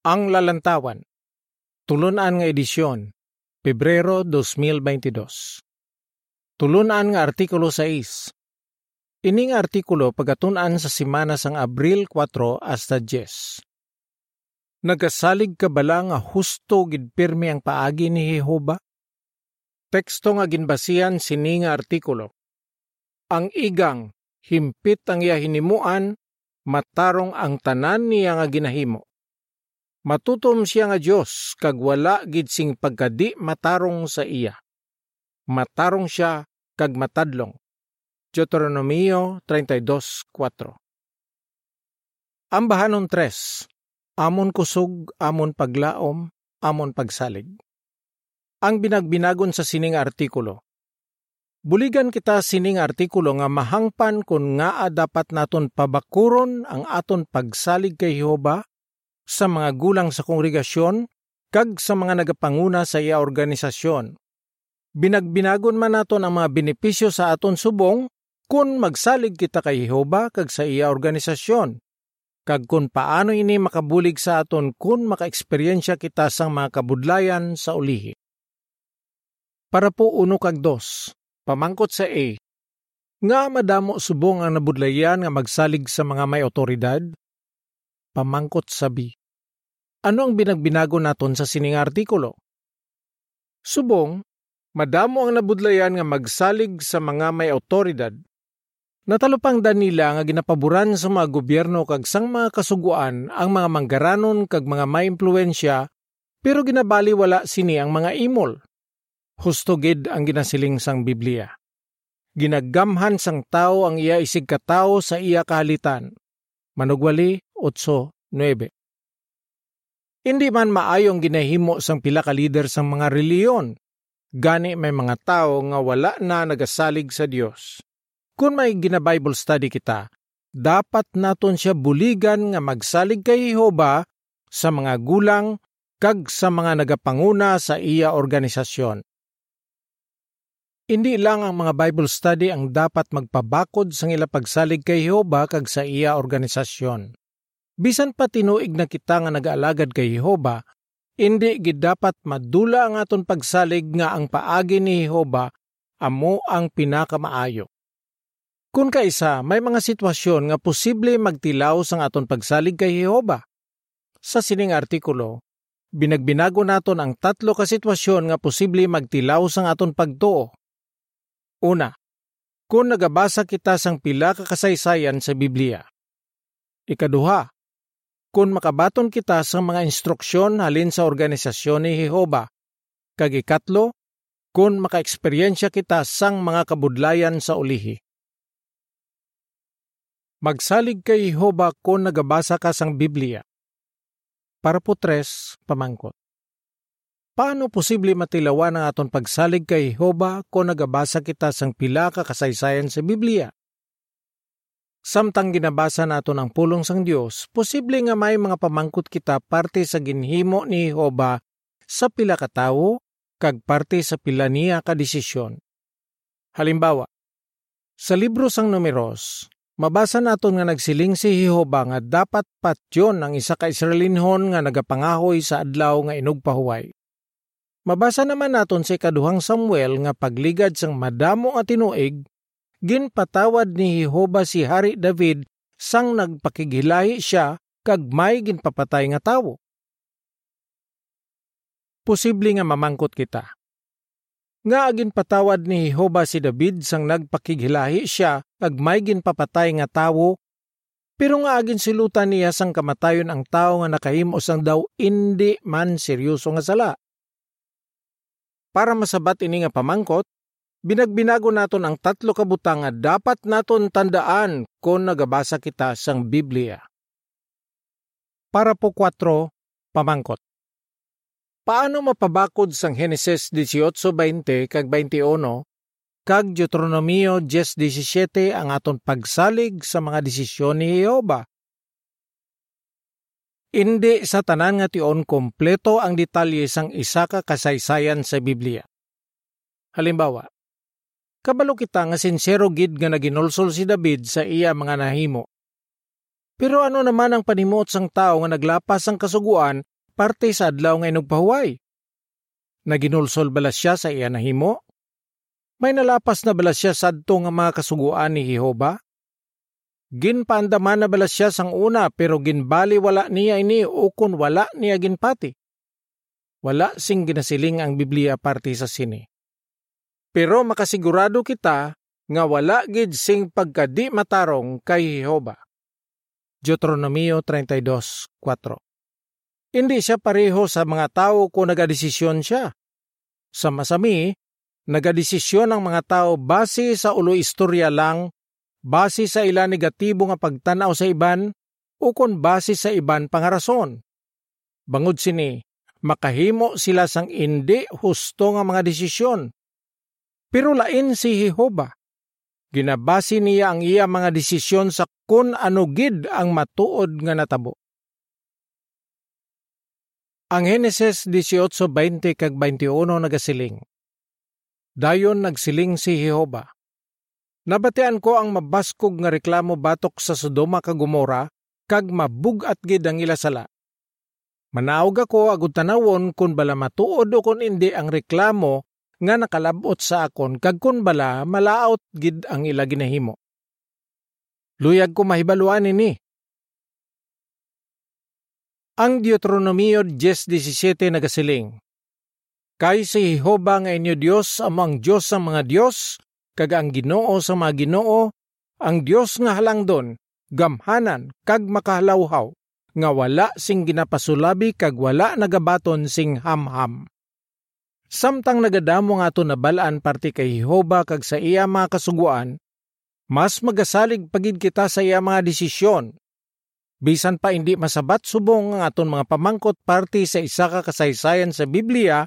Ang Lalantawan Tulunan nga edisyon Pebrero 2022 Tulunan nga artikulo 6 Ining artikulo pagatunan sa simana sang Abril 4 hasta 10 Nagasalig ka bala nga husto gid pirmi ang paagi ni Jehova? Teksto nga ginbasihan sini nga artikulo. Ang igang himpit ang iya hinimuan, matarong ang tanan niya nga ginahimo. Matutom siya nga Dios kag wala gid sing pagkadi matarong sa iya. Matarong siya kag matadlong. Deuteronomio 32:4. Ang bahanon 3. Amon kusog, amon paglaom, amon pagsalig. Ang binagbinagon sa sining artikulo. Buligan kita sining artikulo nga mahangpan kung nga dapat naton pabakuron ang aton pagsalig kay Jehova sa mga gulang sa kongregasyon kag sa mga nagapanguna sa iya organisasyon. Binagbinagon man naton ang mga benepisyo sa aton subong kung magsalig kita kay Jehova kag sa iya organisasyon. Kag kung paano ini makabulig sa aton kung makaeksperyensya kita sang mga kabudlayan sa ulihi. Para po uno kag dos, pamangkot sa A, nga madamo subong ang nabudlayan nga magsalig sa mga may otoridad? Pamangkot sa B. Ano ang binagbinago naton sa sining artikulo? Subong, madamo ang nabudlayan nga magsalig sa mga may otoridad. Natalupang danila nga ginapaboran sa mga gobyerno kag sang mga kasuguan ang mga manggaranon kag mga may impluensya pero ginabali wala sini ang mga imol. Husto gid ang ginasiling sang Biblia. Ginagamhan sang tao ang iya isig katao sa iya kahalitan. Manugwali 8.9 hindi man maayong ginahimo sang pila ka leader sang mga reliyon. Gani may mga tao nga wala na nagasalig sa Dios. Kung may gina-Bible study kita, dapat naton siya buligan nga magsalig kay Jehova sa mga gulang kag sa mga nagapanguna sa iya organisasyon. Hindi lang ang mga Bible study ang dapat magpabakod sang ila pagsalig kay Jehova kag sa iya organisasyon. Bisan pa tinuig na kita nga nagaalagad kay Jehova, hindi gid dapat madula ang aton pagsalig nga ang paagi ni Jehova amo ang pinakamaayo. Kung kaisa, may mga sitwasyon nga posible magtilaw sang aton pagsalig kay Jehova. Sa sining artikulo, binagbinago naton ang tatlo ka sitwasyon nga posible magtilaw sang aton pagtuo. Una, kung nagabasa kita sang pila ka kasaysayan sa Biblia. Ikaduha, kung makabaton kita sa mga instruksyon halin sa organisasyon ni Jehova. Kag ikatlo, kung makaeksperyensya kita sang mga kabudlayan sa ulihi. Magsalig kay Jehova kung nagabasa ka sang Biblia. Para po tres, pamangkot. Paano posible matilawan ang aton pagsalig kay Jehova kung nagabasa kita sang pila ka kasaysayan sa Biblia? Samtang ginabasa nato ng pulong sang Dios, posible nga may mga pamangkot kita parte sa ginhimo ni Jehova sa pila ka tawo kag parte sa pila niya ka desisyon. Halimbawa, sa libro sang Numeros, mabasa naton nga nagsiling si Jehova nga dapat patyon ang isa ka Israelinhon nga nagapangahoy sa adlaw nga inugpahuway. Mabasa naman naton sa ikaduhang Samuel nga pagligad sang madamo nga tinuig ginpatawad ni Jehova si Hari David sang nagpakigilahi siya kag may ginpapatay nga tawo. Posible nga mamangkot kita. Nga agin patawad ni Jehova si David sang nagpakigilahi siya kag may ginpapatay nga tawo pero nga agin silutan niya sang kamatayon ang tao nga nakahimo sang daw indi man seryoso nga sala. Para masabat ini nga pamangkot, Binagbinago naton ang tatlo kabutang nga dapat naton tandaan kung nagabasa kita sang Biblia. Para po 4, pamangkot. Paano mapabakod sang Genesis 18:20 kag 21 kag Deuteronomio 10:17 ang aton pagsalig sa mga desisyon ni Jehova? Indi sa tanan nga tion kompleto ang detalye sang isa ka kasaysayan sa Biblia. Halimbawa, Kabalo kita nga sincero gid nga naginulsol si David sa iya mga nahimo. Pero ano naman ang panimot sang tao nga naglapas ang kasuguan parte sa adlaw nga nagpahuway? Naginulsol bala siya sa iya nahimo? May nalapas na bala siya sadto nga mga kasuguan ni Jehova? Ginpaandaman na bala siya sang una pero ginbali wala niya ini ukon wala niya ginpati. Wala sing ginasiling ang Biblia parte sa sini. Pero makasigurado kita nga wala gid sing pagkadi matarong kay Jehova. Deuteronomio 32:4. Hindi siya pareho sa mga tao kung nagadesisyon siya. Sa masami, nagadesisyon ang mga tao base sa ulo istorya lang, base sa ila negatibo nga pagtanaw sa iban, o kon base sa iban pangarason. Bangod sini, makahimo sila sang hindi husto nga mga desisyon. Pero lain si Jehova Ginabasi niya ang iya mga desisyon sa kun ano gid ang matuod nga natabo. Ang Henesis 18:20 kag 21 nagasiling. Dayon nagsiling si Jehova. Nabatian ko ang mabaskog nga reklamo batok sa Sodoma kag Gomora kag mabugat gid ang ila sala. Manaog ako agud tanawon kun bala matuod o kun indi ang reklamo nga nakalabot sa akon kag kun bala malaot gid ang ila ginahimo. Luyag ko mahibaluan ini. Ang Deuteronomio 10.17 nagasiling, Kay si Jehova nga inyo Dios amang Dios sa mga Dios, kag ang ginoo sa mga ginoo, ang Dios nga halangdon, gamhanan, kag makahalawhaw, nga wala sing ginapasulabi kag wala nagabaton sing hamham. Samtang nagadamo nga to nabalaan parte kay Jehova kag sa iya mga kasuguan, mas magasalig pagid kita sa iya mga desisyon. Bisan pa hindi masabat subong ang aton mga pamangkot parte sa isa ka kasaysayan sa Biblia,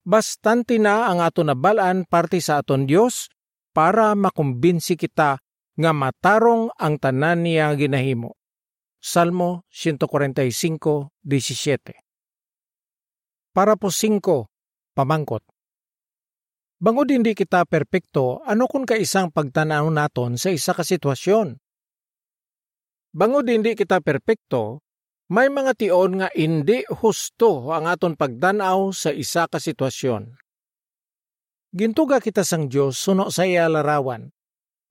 bastante na ang aton nabalaan parte sa aton Dios para makumbinsi kita nga matarong ang tanan niya ginahimo. Salmo 145:17 Para po 5 Pamangkot. Bangod hindi kita perpekto, ano kung kaisang pagtanaw naton sa isa ka sitwasyon? Bangod hindi kita perpekto, may mga tion nga hindi husto ang aton pagdanaw sa isa ka sitwasyon. Gintuga kita sang Dios suno sa iya larawan.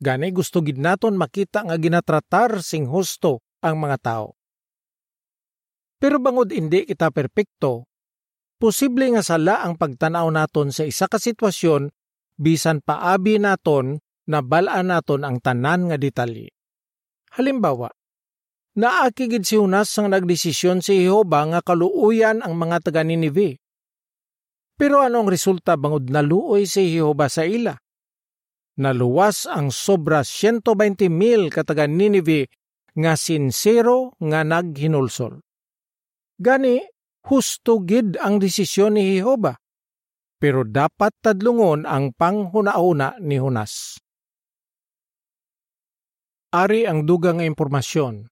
Gani gusto gid naton makita nga ginatratar sing husto ang mga tao. Pero bangod hindi kita perpekto, posible nga sala ang pagtanaw naton sa isa ka sitwasyon bisan paabi naton na balaan naton ang tanan nga detalye. Halimbawa, naakigid si Hunas sang nagdesisyon si Jehova nga kaluuyan ang mga taga Ninive. Pero anong resulta bangod naluoy si Jehova sa ila? Naluwas ang sobra 120 mil kataga Ninive nga sinsero nga naghinulsol. Gani, husto gid ang desisyon ni Jehova. Pero dapat tadlungon ang panghuna-una ni Hunas. Ari ang dugang nga impormasyon.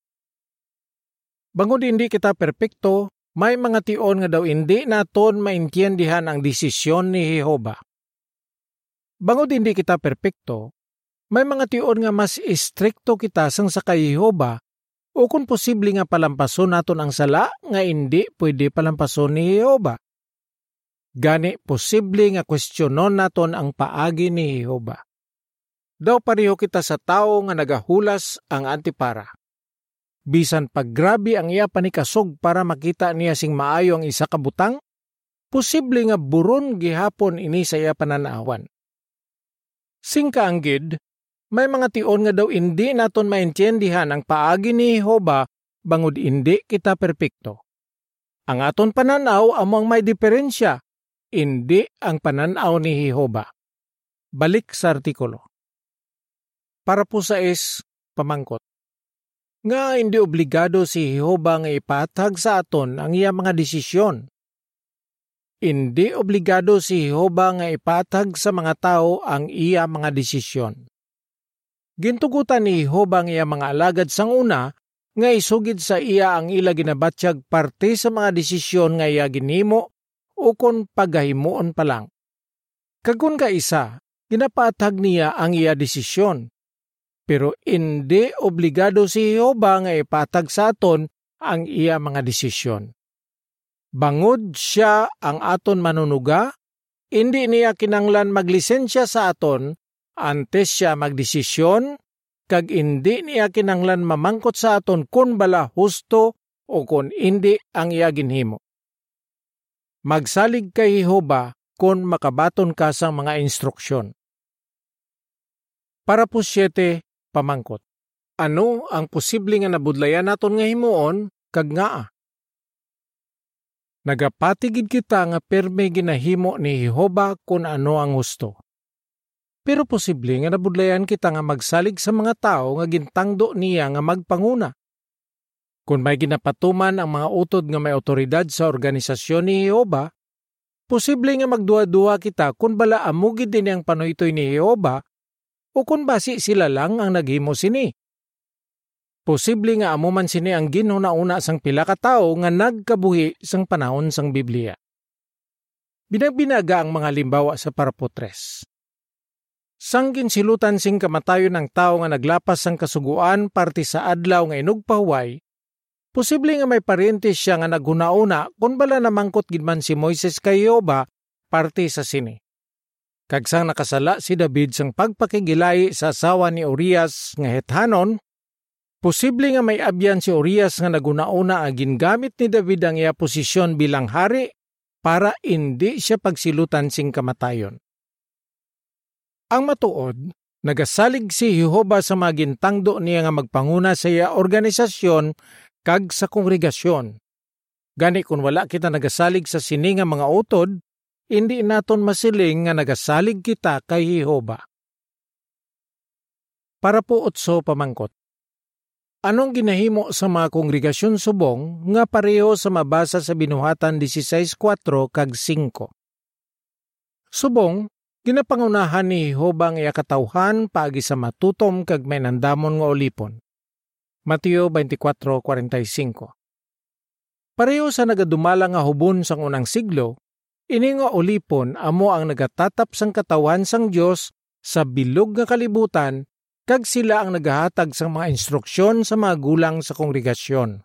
Bangod hindi kita perpekto, may mga tion nga daw hindi naton maintindihan ang desisyon ni Jehova. Bangod hindi kita perpekto, may mga tion nga mas istrikto kita sang sa kay Jehova o kung posible nga palampason naton ang sala nga hindi pwede palampason ni Jehova. Gani posible nga kwestiyonon naton ang paagi ni Jehova. Daw pareho kita sa tao nga nagahulas ang antipara. Bisan paggrabe ang iya panikasog para makita niya sing maayo ang isa ka butang, posible nga buron gihapon ini sa iya pananawan. Singka ang gid, may mga tion nga daw hindi naton maintindihan ang paagi ni Jehova bangod hindi kita perpekto. Ang aton pananaw among may diferensya, hindi ang pananaw ni Jehova. Balik sa artikulo. Para po sa is, pamangkot. Nga hindi obligado si Jehova nga ipatag sa aton ang iya mga desisyon. Hindi obligado si Jehova nga ipatag sa mga tao ang iya mga desisyon. Gintugutan ni Hobang iya mga alagad sang una, nga isugid sa iya ang ila ginabatsyag parte sa mga desisyon nga iya ginimo o kon pagahimuon pa lang. Kagun ka isa, ginapatag niya ang iya desisyon. Pero hindi obligado si Jehova nga ipatag sa aton ang iya mga desisyon. Bangod siya ang aton manunuga, hindi niya kinanglan maglisensya sa aton antes siya magdesisyon kag hindi niya kinanglan mamangkot sa aton kun bala husto o kun hindi ang iya ginhimo. Magsalig kay Jehova kung makabaton ka sa mga instruksyon. Para po siyete, pamangkot. Ano ang posible nga nabudlayan naton nga himuon kag ngaa? Nagapatigid kita nga perme ginahimo ni Jehova kung ano ang gusto. Pero posible nga nabudlayan kita nga magsalig sa mga tao nga gintangdo niya nga magpanguna. Kung may ginapatuman ang mga utod nga may otoridad sa organisasyon ni Jehova, posible nga magduwa-duwa kita kung bala amugid din ang panoytoy ni Jehova o kung basi sila lang ang naghimo sini. Posible nga amuman sini ang ginhuna-una sang pila ka tawo nga nagkabuhi sang panahon sang Biblia. Binagbinaga ang mga limbawa sa parapotres. Sang ginsilutan sing kamatayon ng tao nga naglapas sang kasuguan parte sa adlaw nga inugpahuway, posible nga may parentes siya nga naghuna-una kung bala namangkot gid man si Moises kay Yoba parte sa sini. Kagsang nakasala si David sang pagpakigilay sa asawa ni Urias nga hethanon, Posible nga may abyan si Urias nga nagunauna ang gingamit ni David ang iya posisyon bilang hari para hindi siya pagsilutan sing kamatayon. Ang matuod, nagasalig si Jehova sa magintangdo niya nga magpanguna sa iya organisasyon kag sa kongregasyon. Gani kung wala kita nagasalig sa sini nga mga utod, hindi naton masiling nga nagasalig kita kay Jehova. Para po utso pamangkot. Anong ginahimo sa mga kongregasyon subong nga pareho sa mabasa sa binuhatan 16.4 kag 5? Subong, ginapangunahan ni Jehovah nga katawhan paagi sa matutom kag may nandamon nga olipon. Mateo 24.45 Pareho sa nagadumala nga hubon sang unang siglo, ini nga olipon amo ang nagatatap sang katawan sang Dios sa bilog nga kalibutan kag sila ang nagahatag sa mga instruksyon sa mga gulang sa kongregasyon.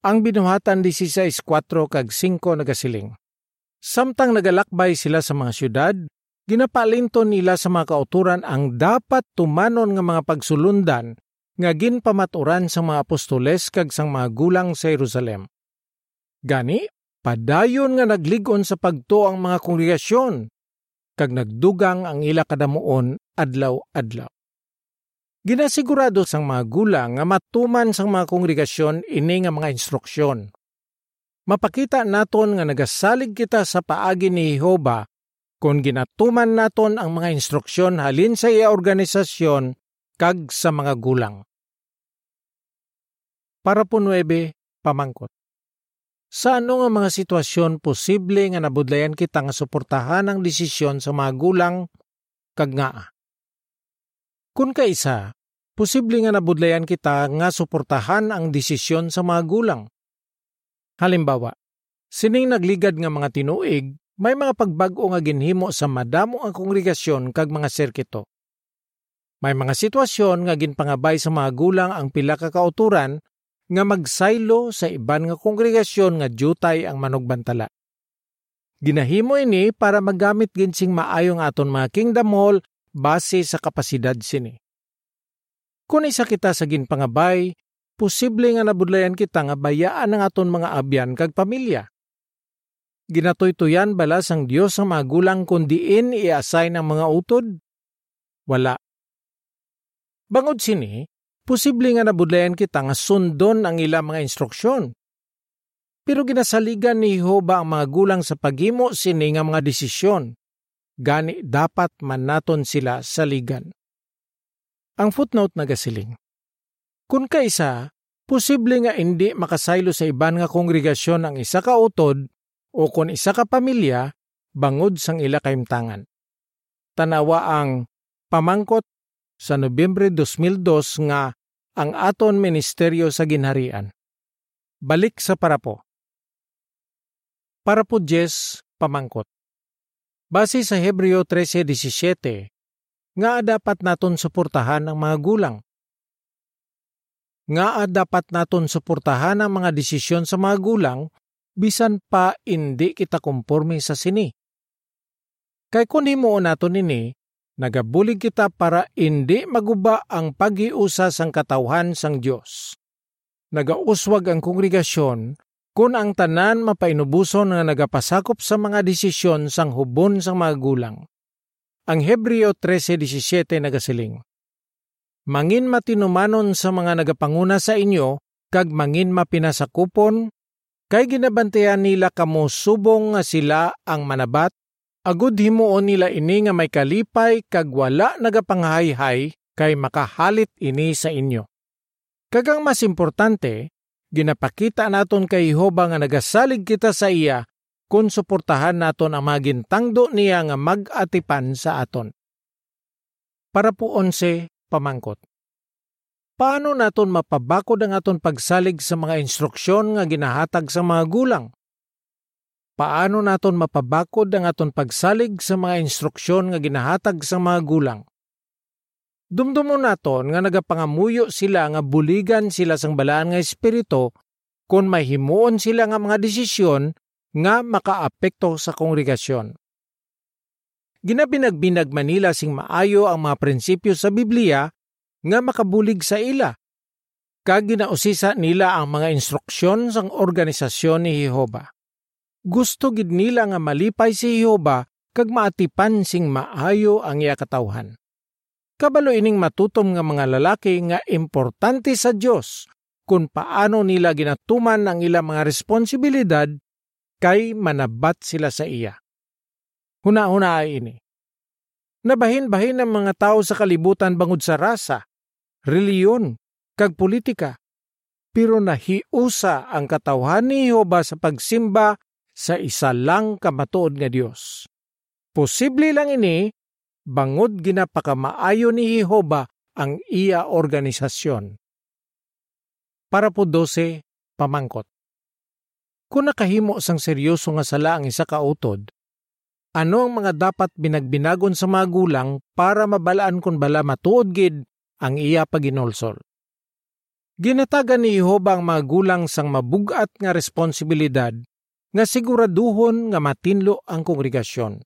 Ang binuhatan 16.4 kag 5 nagasiling. Samtang nagalakbay sila sa mga syudad, ginapalinton nila sa mga kauturan ang dapat tumanon nga mga pagsulundan nga ginpamaturan sa mga apostoles kag sang mga gulang sa Jerusalem. Gani, padayon nga nagligon sa pagto ang mga kongregasyon, kag nagdugang ang ila kadamuon adlaw-adlaw. Ginasigurado sang mga gulang nga matuman sang mga kongregasyon ini nga mga instruksyon. Mapakita naton nga nagasalig kita sa paagi ni Jehova kung ginatuman naton ang mga instruksyon halin sa iya organisasyon kag sa mga gulang. Para po 9, pamangkot. Sa ano nga mga sitwasyon posible nga nabudlayan kita nga suportahan ang desisyon sa mga gulang kag nga Kun kaisa, posible nga nabudlayan kita nga suportahan ang desisyon sa mga gulang. Halimbawa, sining nagligad nga mga tinuig, may mga pagbago nga ginhimo sa madamo ang kongregasyon kag mga serkito. May mga sitwasyon nga ginpangabay sa mga gulang ang pila ka kauturan nga magsaylo sa iban nga kongregasyon nga jutay ang manugbantala. Ginahimo ini para magamit ginsing maayong aton mga kingdom hall base sa kapasidad sini. Kung isa kita sa ginpangabay, posible nga nabudlayan kita nga bayaan ng aton mga abyan kag pamilya. Ginatoy-tuyan bala sang Dios ang mga gulang kundiin i-assign ang mga utod? Wala. Bangod sini, posible nga nabudlayan kita nga sundon ang ila mga instruksyon. Pero ginasaligan ni Jehova ang mga gulang sa paghimo sini nga mga desisyon gani dapat man naton sila saligan. Ang footnote nagasiling. Kung kaisa, posible nga hindi makasaylo sa iban nga kongregasyon ang isa ka utod o kung isa ka pamilya bangod sang ila kaimtangan. Tanawa ang pamangkot sa Nobyembre 2002 nga ang aton ministeryo sa ginharian. Balik sa parapo. Parapo 10, pamangkot. Base sa Hebreo 13.17, nga dapat naton suportahan ang mga gulang. Nga dapat naton suportahan ang mga desisyon sa mga gulang bisan pa indi kita kumporme sa sini. Kay kung himuon nato nini, nagabulig kita para indi maguba ang pagiusa sang katawhan sang Dios. Nagauswag ang kongregasyon kung ang tanan mapainubuson nga nagapasakop sa mga desisyon sang hubon sang mga gulang. Ang Hebreo 13.17 nagasiling, Mangin matinumanon sa mga nagapanguna sa inyo, kag mangin mapinasakupon, kay ginabantayan nila kamo subong nga sila ang manabat, agud himuon nila ini nga may kalipay kag wala nagapangahayhay kay makahalit ini sa inyo. Kagang mas importante, ginapakita naton kay Jehova nga nagasalig kita sa iya kung suportahan naton ang magintangdo niya nga mag-atipan sa aton. Para po onse, pamangkot. Paano naton mapabakod ang aton pagsalig sa mga instruksyon nga ginahatag sa mga gulang? Paano naton mapabakod ang aton pagsalig sa mga instruksyon nga ginahatag sa mga gulang? Dumdumo naton nga nagapangamuyo sila nga buligan sila sang balaan nga espiritu kung may himuon sila nga mga desisyon nga makaapekto sa kongregasyon. Ginabinagbinag Manila sing maayo ang mga prinsipyo sa Biblia nga makabulig sa ila. Kag ginausisa nila ang mga instruksyon sang organisasyon ni Jehova. Gusto gid nila nga malipay si Jehova kag maatipan sing maayo ang iya katawhan. Kabalo ining matutom nga mga lalaki nga importante sa Dios kung paano nila ginatuman ang ilang mga responsibilidad kay manabat sila sa iya. Huna-huna ay ini. Nabahin-bahin ng mga tao sa kalibutan bangod sa rasa, reliyon, kag politika. Pero nahiusa ang katawhan ni Jehova sa pagsimba sa isa lang kamatuod nga Dios. Posible lang ini, bangod ginapakamaayo ni Jehova ang iya organisasyon. Para po 12, pamangkot. Kung nakahimo sang seryoso nga sala ang isa kautod, ano ang mga dapat binagbinagon sa mga gulang para mabalaan kung bala matuod gid ang iya paginolsol. Ginatagan ni Jehova ang mga gulang sang mabugat nga responsibilidad nga siguraduhon nga matinlo ang kongregasyon.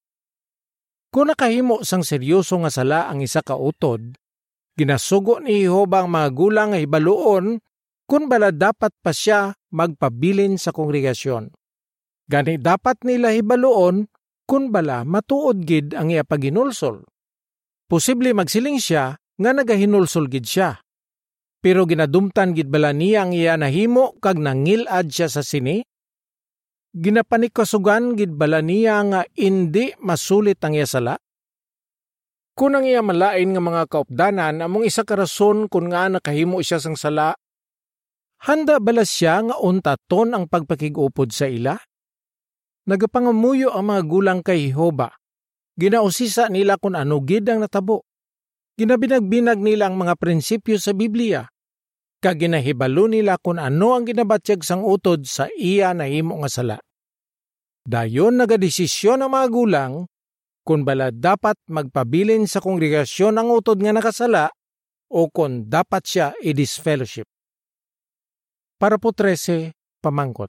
Kung nakahimo sang seryoso nga sala ang isa ka utod, ginasugo ni Jehova ang mga gulang nga hibaluon kung bala dapat pa siya magpabilin sa kongregasyon. Gani dapat nila hibaluon kun bala matuod gid ang iya paginulsol. Posible magsiling siya nga nagahinulsol gid siya. Pero ginadumtan gid bala niya ang iya nahimo kag nangilad siya sa sini? Ginapanikasugan gid bala niya nga indi masulit ang iya sala? Kung ang iya malain nga mga kaupdanan among isa ka rason kung nga nakahimo siya sang sala, handa bala siya nga untaton ang pagpakigupod sa ila? Nagapangamuyo ang mga gulang kay Jehova. Ginausisa nila kung ano gid ang natabo. Ginabinag-binag nila ang mga prinsipyo sa Biblia. Kag ginahibalo nila kung ano ang ginabatyag sang utod sa iya na himo nga sala. Dayon nagadesisyon ang mga gulang kung bala dapat magpabilin sa kongregasyon ang utod nga nakasala o kung dapat siya i-disfellowship. Para po 13, pamangkot.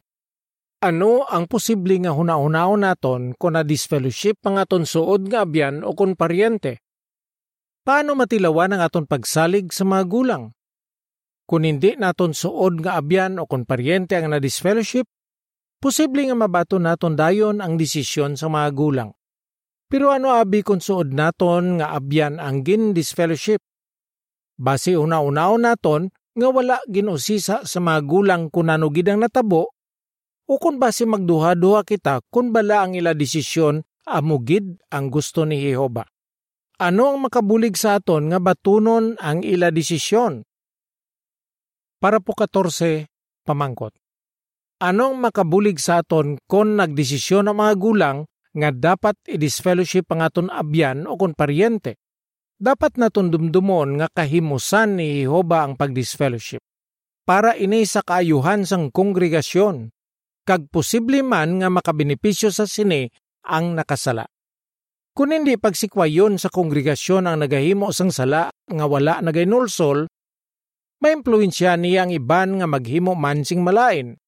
Ano ang posible nga hunahunaon naton kung na-disfellowship ang aton suod nga abyan o kung paryente? Paano matilawan ang aton pagsalig sa mga gulang? Kung hindi naton suod nga abyan o kung paryente ang na-disfellowship, posible nga mabato naton dayon ang desisyon sa mga gulang. Pero ano abi kung suod naton nga abyan ang gin disfellowship? Base una-unaon naton nga wala ginusisa sa mga gulang kung ano gidang natabo o kung base magduha-duha kita kung bala ang ila desisyon amugid ang gusto ni Jehova. Ano ang makabulig sa aton nga batunon ang ila desisyon? Para po 14, pamangkot. Anong makabulig sa aton kung nagdesisyon ang mga gulang nga dapat i-disfellowship ang aton abyan o kon paryente? Dapat naton dumdumon nga kahimusan ni Jehova ang pag-disfellowship para ini sa kaayuhan sang kongregasyon kag posible man nga makabenepisyo sa sini ang nakasala. Kung hindi pagsikwayon sa kongregasyon ang nagahimo sang sala nga wala nagainulsol, maimpluwensya niya ang iban nga maghimo man sing malain.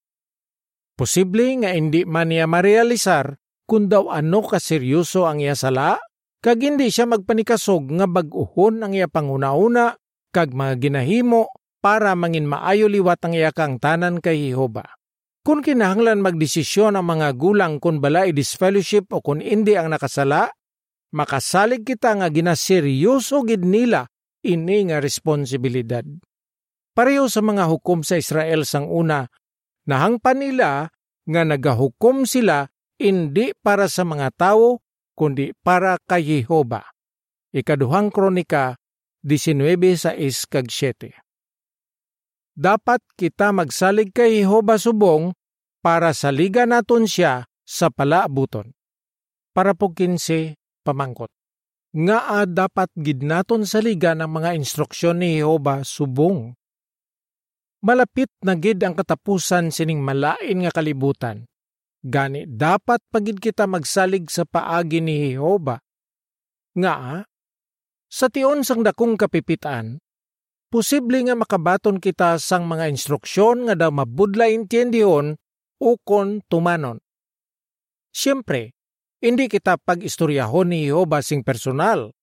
Posible nga hindi man niya marealisar kung daw ano kaseryoso ang iya sala, kag hindi siya magpanikasog nga bag-uhon ang iya panguna-una kag mga ginahimo para mangin maayo liwat ang iya kang tanan kay Jehova. Kung kinahanglan magdesisyon ang mga gulang kung bala i-disfellowship o kung hindi ang nakasala, makasalig kita nga ginaseryoso gid nila ini nga responsibilidad. Pareho sa mga hukom sa Israel sang una, nahangpan nila nga nagahukom sila hindi para sa mga tao, kundi para kay Jehova. Ikaduhang kronika 19 sa is kag 7 dapat kita magsalig kay Jehova subong para saliga naton siya sa palaabuton. Para po kinse pamangkot. Nga dapat gid naton saliga ng mga instruksyon ni Jehova subong. Malapit na gid ang katapusan sining malain nga kalibutan. Gani dapat pagid kita magsalig sa paagi ni Jehova. Nga sa tion sang dakong kapipitan, posible nga makabaton kita sang mga instruksyon nga daw mabudla intendihon ukon tumanon. Siyempre, hindi kita pag-istoryahon ni Jehova sing personal.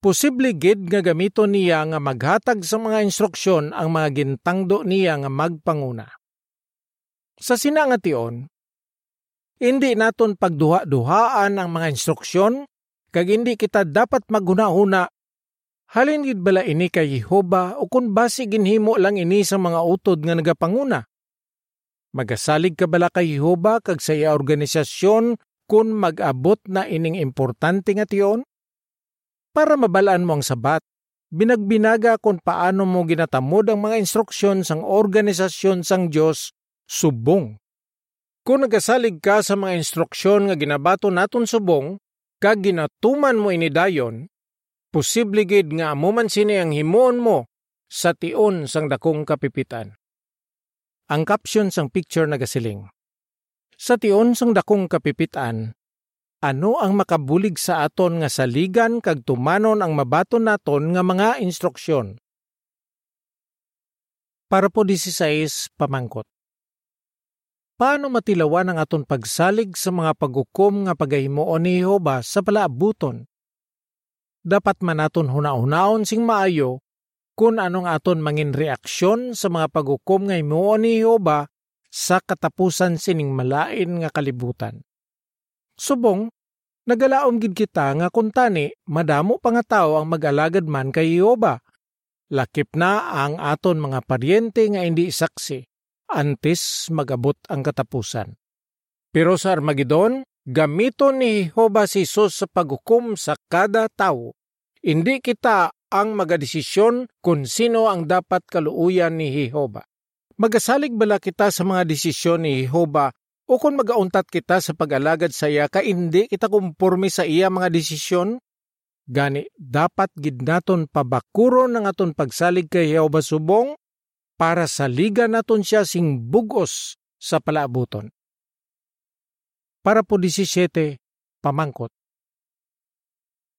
Posible gid nga gamiton niya nga maghatag sa mga instruksyon ang mga gintangdo niya nga magpanguna. Sa sinangation, hindi naton pagduha-duhaan ang mga instruksyon kag hindi kita dapat maghuna-huna Halin gid bala ini kay Jehova o kun basi ginhimo lang ini sa mga utod nga nagapanguna. Magasalig ka bala kay Jehova kag sa iya organisasyon kun mag-abot na ining importante nga tiyon? Para mabalaan mo ang sabat, binagbinaga kung paano mo ginatamod ang mga instruksyon sang organisasyon sang Dios subong. Kung nagasalig ka sa mga instruksyon nga ginabato naton subong, kag ginatuman mo ini dayon, posible gid nga amuman sini ang himon mo sa tion sang dakong kapipitan. Ang caption sang picture nagasiling. Sa tion sang dakong kapipitan, ano ang makabulig sa aton nga saligan kag tumanon ang mabaton naton nga mga instruksyon. Para po 16 pamangkot. Paano matilawan ang aton pagsalig sa mga paghukom nga pagahimuon ni Jehova sa palaabuton? dapat manaton huna-hunaon sing maayo kung anong aton mangin reaksyon sa mga paghukom nga himuon ni Jehova sa katapusan sining malain nga kalibutan. Subong, nagalaom gid kita nga kuntani madamo pa nga tao ang mag-alagad man kay Jehova. Lakip na ang aton mga paryente nga hindi saksi antes magabot ang katapusan. Pero sa Armageddon, Gamiton ni Jehova si Jesus sa paghukom sa kada tao. Hindi kita ang magadesisyon kung sino ang dapat kaluuyan ni Jehova. Magasalig bala kita sa mga desisyon ni Jehova o kung magauntat kita sa pag-alagad sa iya ka hindi kita kumporme sa iya mga desisyon? Gani, dapat gid naton pabakuro ng aton pagsalig kay Jehova subong para sa liga naton siya sing bugos sa palaabuton para po 17 pamangkot.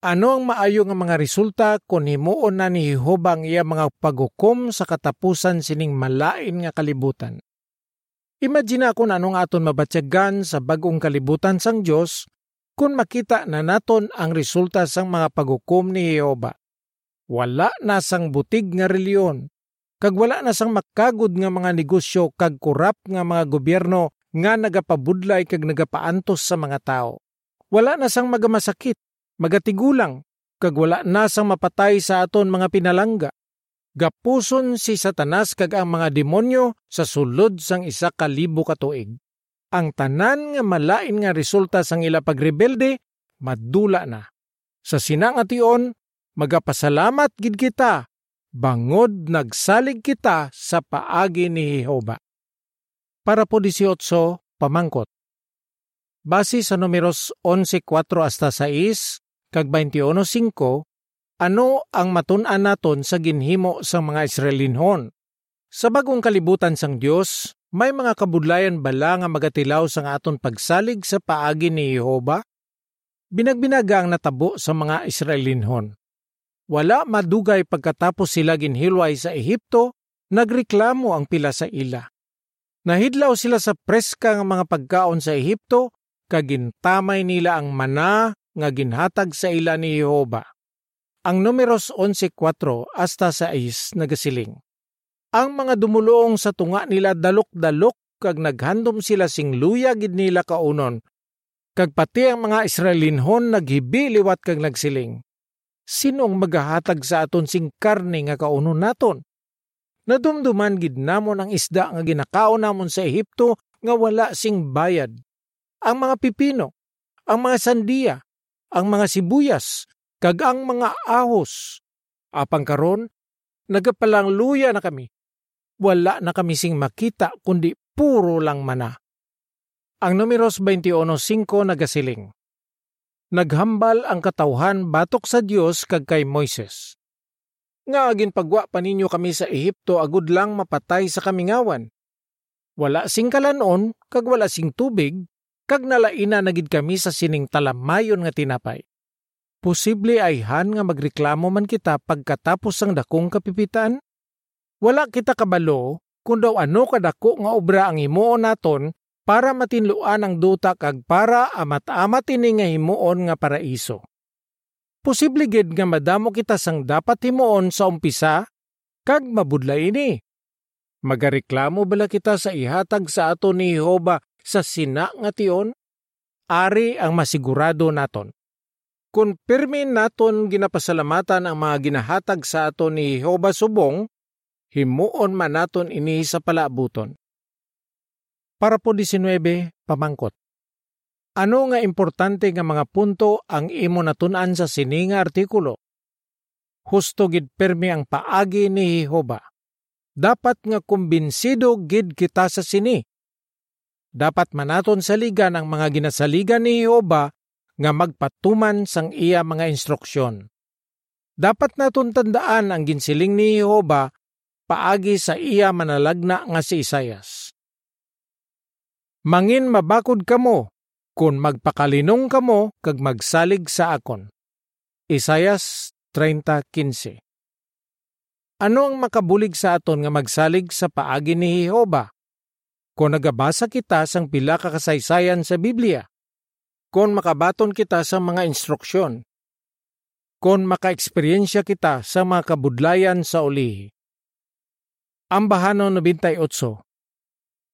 Ano ang maayo nga mga resulta kung himuon na ni Jehova ang iya mga paghukom sa katapusan sining malain nga kalibutan? Imagine ako na anong aton mabatyagan sa bagong kalibutan sang Dios kung makita na naton ang resulta sang mga paghukom ni Jehova. Wala na sang butig nga reliyon, kag wala na sang makagod nga mga negosyo kag kurap nga mga gobyerno nga nagapabudlay kag nagapaantos sa mga tao. Wala na sang magamasakit, magatigulang, kag wala na sang mapatay sa aton mga pinalangga. Gapuson si Satanas kag ang mga demonyo sa sulod sang isa ka libo ka tuig. Ang tanan nga malain nga resulta sang ila pagrebelde, madula na. Sa sinangation, magapasalamat gid kita, bangod nagsalig kita sa paagi ni Jehova para po 18 pamangkot. Base sa numeros 11.4 hasta 6 kag 21.5, ano ang matun-an naton sa ginhimo sa mga Israelinhon? Sa bagong kalibutan sang Dios, may mga kabudlayan bala nga magatilaw sa aton pagsalig sa paagi ni Jehova? Binagbinaga ang natabo sa mga Israelinhon. Wala madugay pagkatapos sila ginhilway sa Ehipto, nagreklamo ang pila sa ila Nahidlaw sila sa preska nga mga pagkaon sa Ehipto, kagintamay nila ang mana nga ginhatag sa ila ni Jehova. Ang numeros 11.4 hasta sa is nagasiling. Ang mga dumulong sa tunga nila dalok-dalok kag naghandom sila sing luya gid nila kaunon. Kag pati ang mga Israelinhon naghibi liwat kag nagsiling. Sinong magahatag sa aton sing karne nga kaunon naton? Nadumduman gid namon ang isda nga ginakaon namon sa Ehipto nga wala sing bayad. Ang mga pipino, ang mga sandiya, ang mga sibuyas, kag ang mga ahos. Apang karon, nagapalang luya na kami. Wala na kami sing makita kundi puro lang mana. Ang numeros 21.5 nagasiling. Naghambal ang katawhan batok sa Dios kag kay Moises. Nga agin pagwa pa ninyo kami sa Ehipto agud lang mapatay sa kamingawan. Wala sing kalanon kag wala sing tubig kag nalaina nagid kami sa sining talamayon nga tinapay. Posible ay han nga magreklamo man kita pagkatapos ang dakong kapipitan? Wala kita kabalo kung daw ano kadako nga obra ang himuon naton para matinluan ang duta kag para amat-amat ini nga himuon nga paraiso. Posible gid nga madamo kita sang dapat himuon sa umpisa kag mabudla ini. Magareklamo bala kita sa ihatag sa ato ni Jehova sa sina nga tion? Ari ang masigurado naton. Kung pirmi naton ginapasalamatan ang mga ginahatag sa ato ni Jehova subong, himuon man naton ini sa palaabuton. Para po 19, pamangkot. Ano nga importante nga mga punto ang imo natunan sa sininga artikulo? Husto gid permi ang paagi ni Jehova. Dapat nga kumbinsido gid kita sa sini. Dapat manaton saligan ang mga ginasaligan ni Jehova nga magpatuman sang iya mga instruksyon. Dapat naton tandaan ang ginsiling ni Jehova paagi sa iya manalagna nga si Isayas. Mangin mabakod kamo, kung magpakalinong kamo kag magsalig sa akon. Isayas 30.15 Ano ang makabulig sa aton nga magsalig sa paagi ni Jehova? Kung nagabasa kita sang pila ka kasaysayan sa Biblia, kung makabaton kita sa mga instruksyon, kung maka-eksperyensya kita sa mga kabudlayan sa ulihi. Ang bahano 98.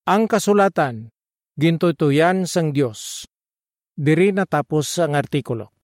Ang kasulatan, gintutuyan sang Dios. Diri natapos ang artikulo.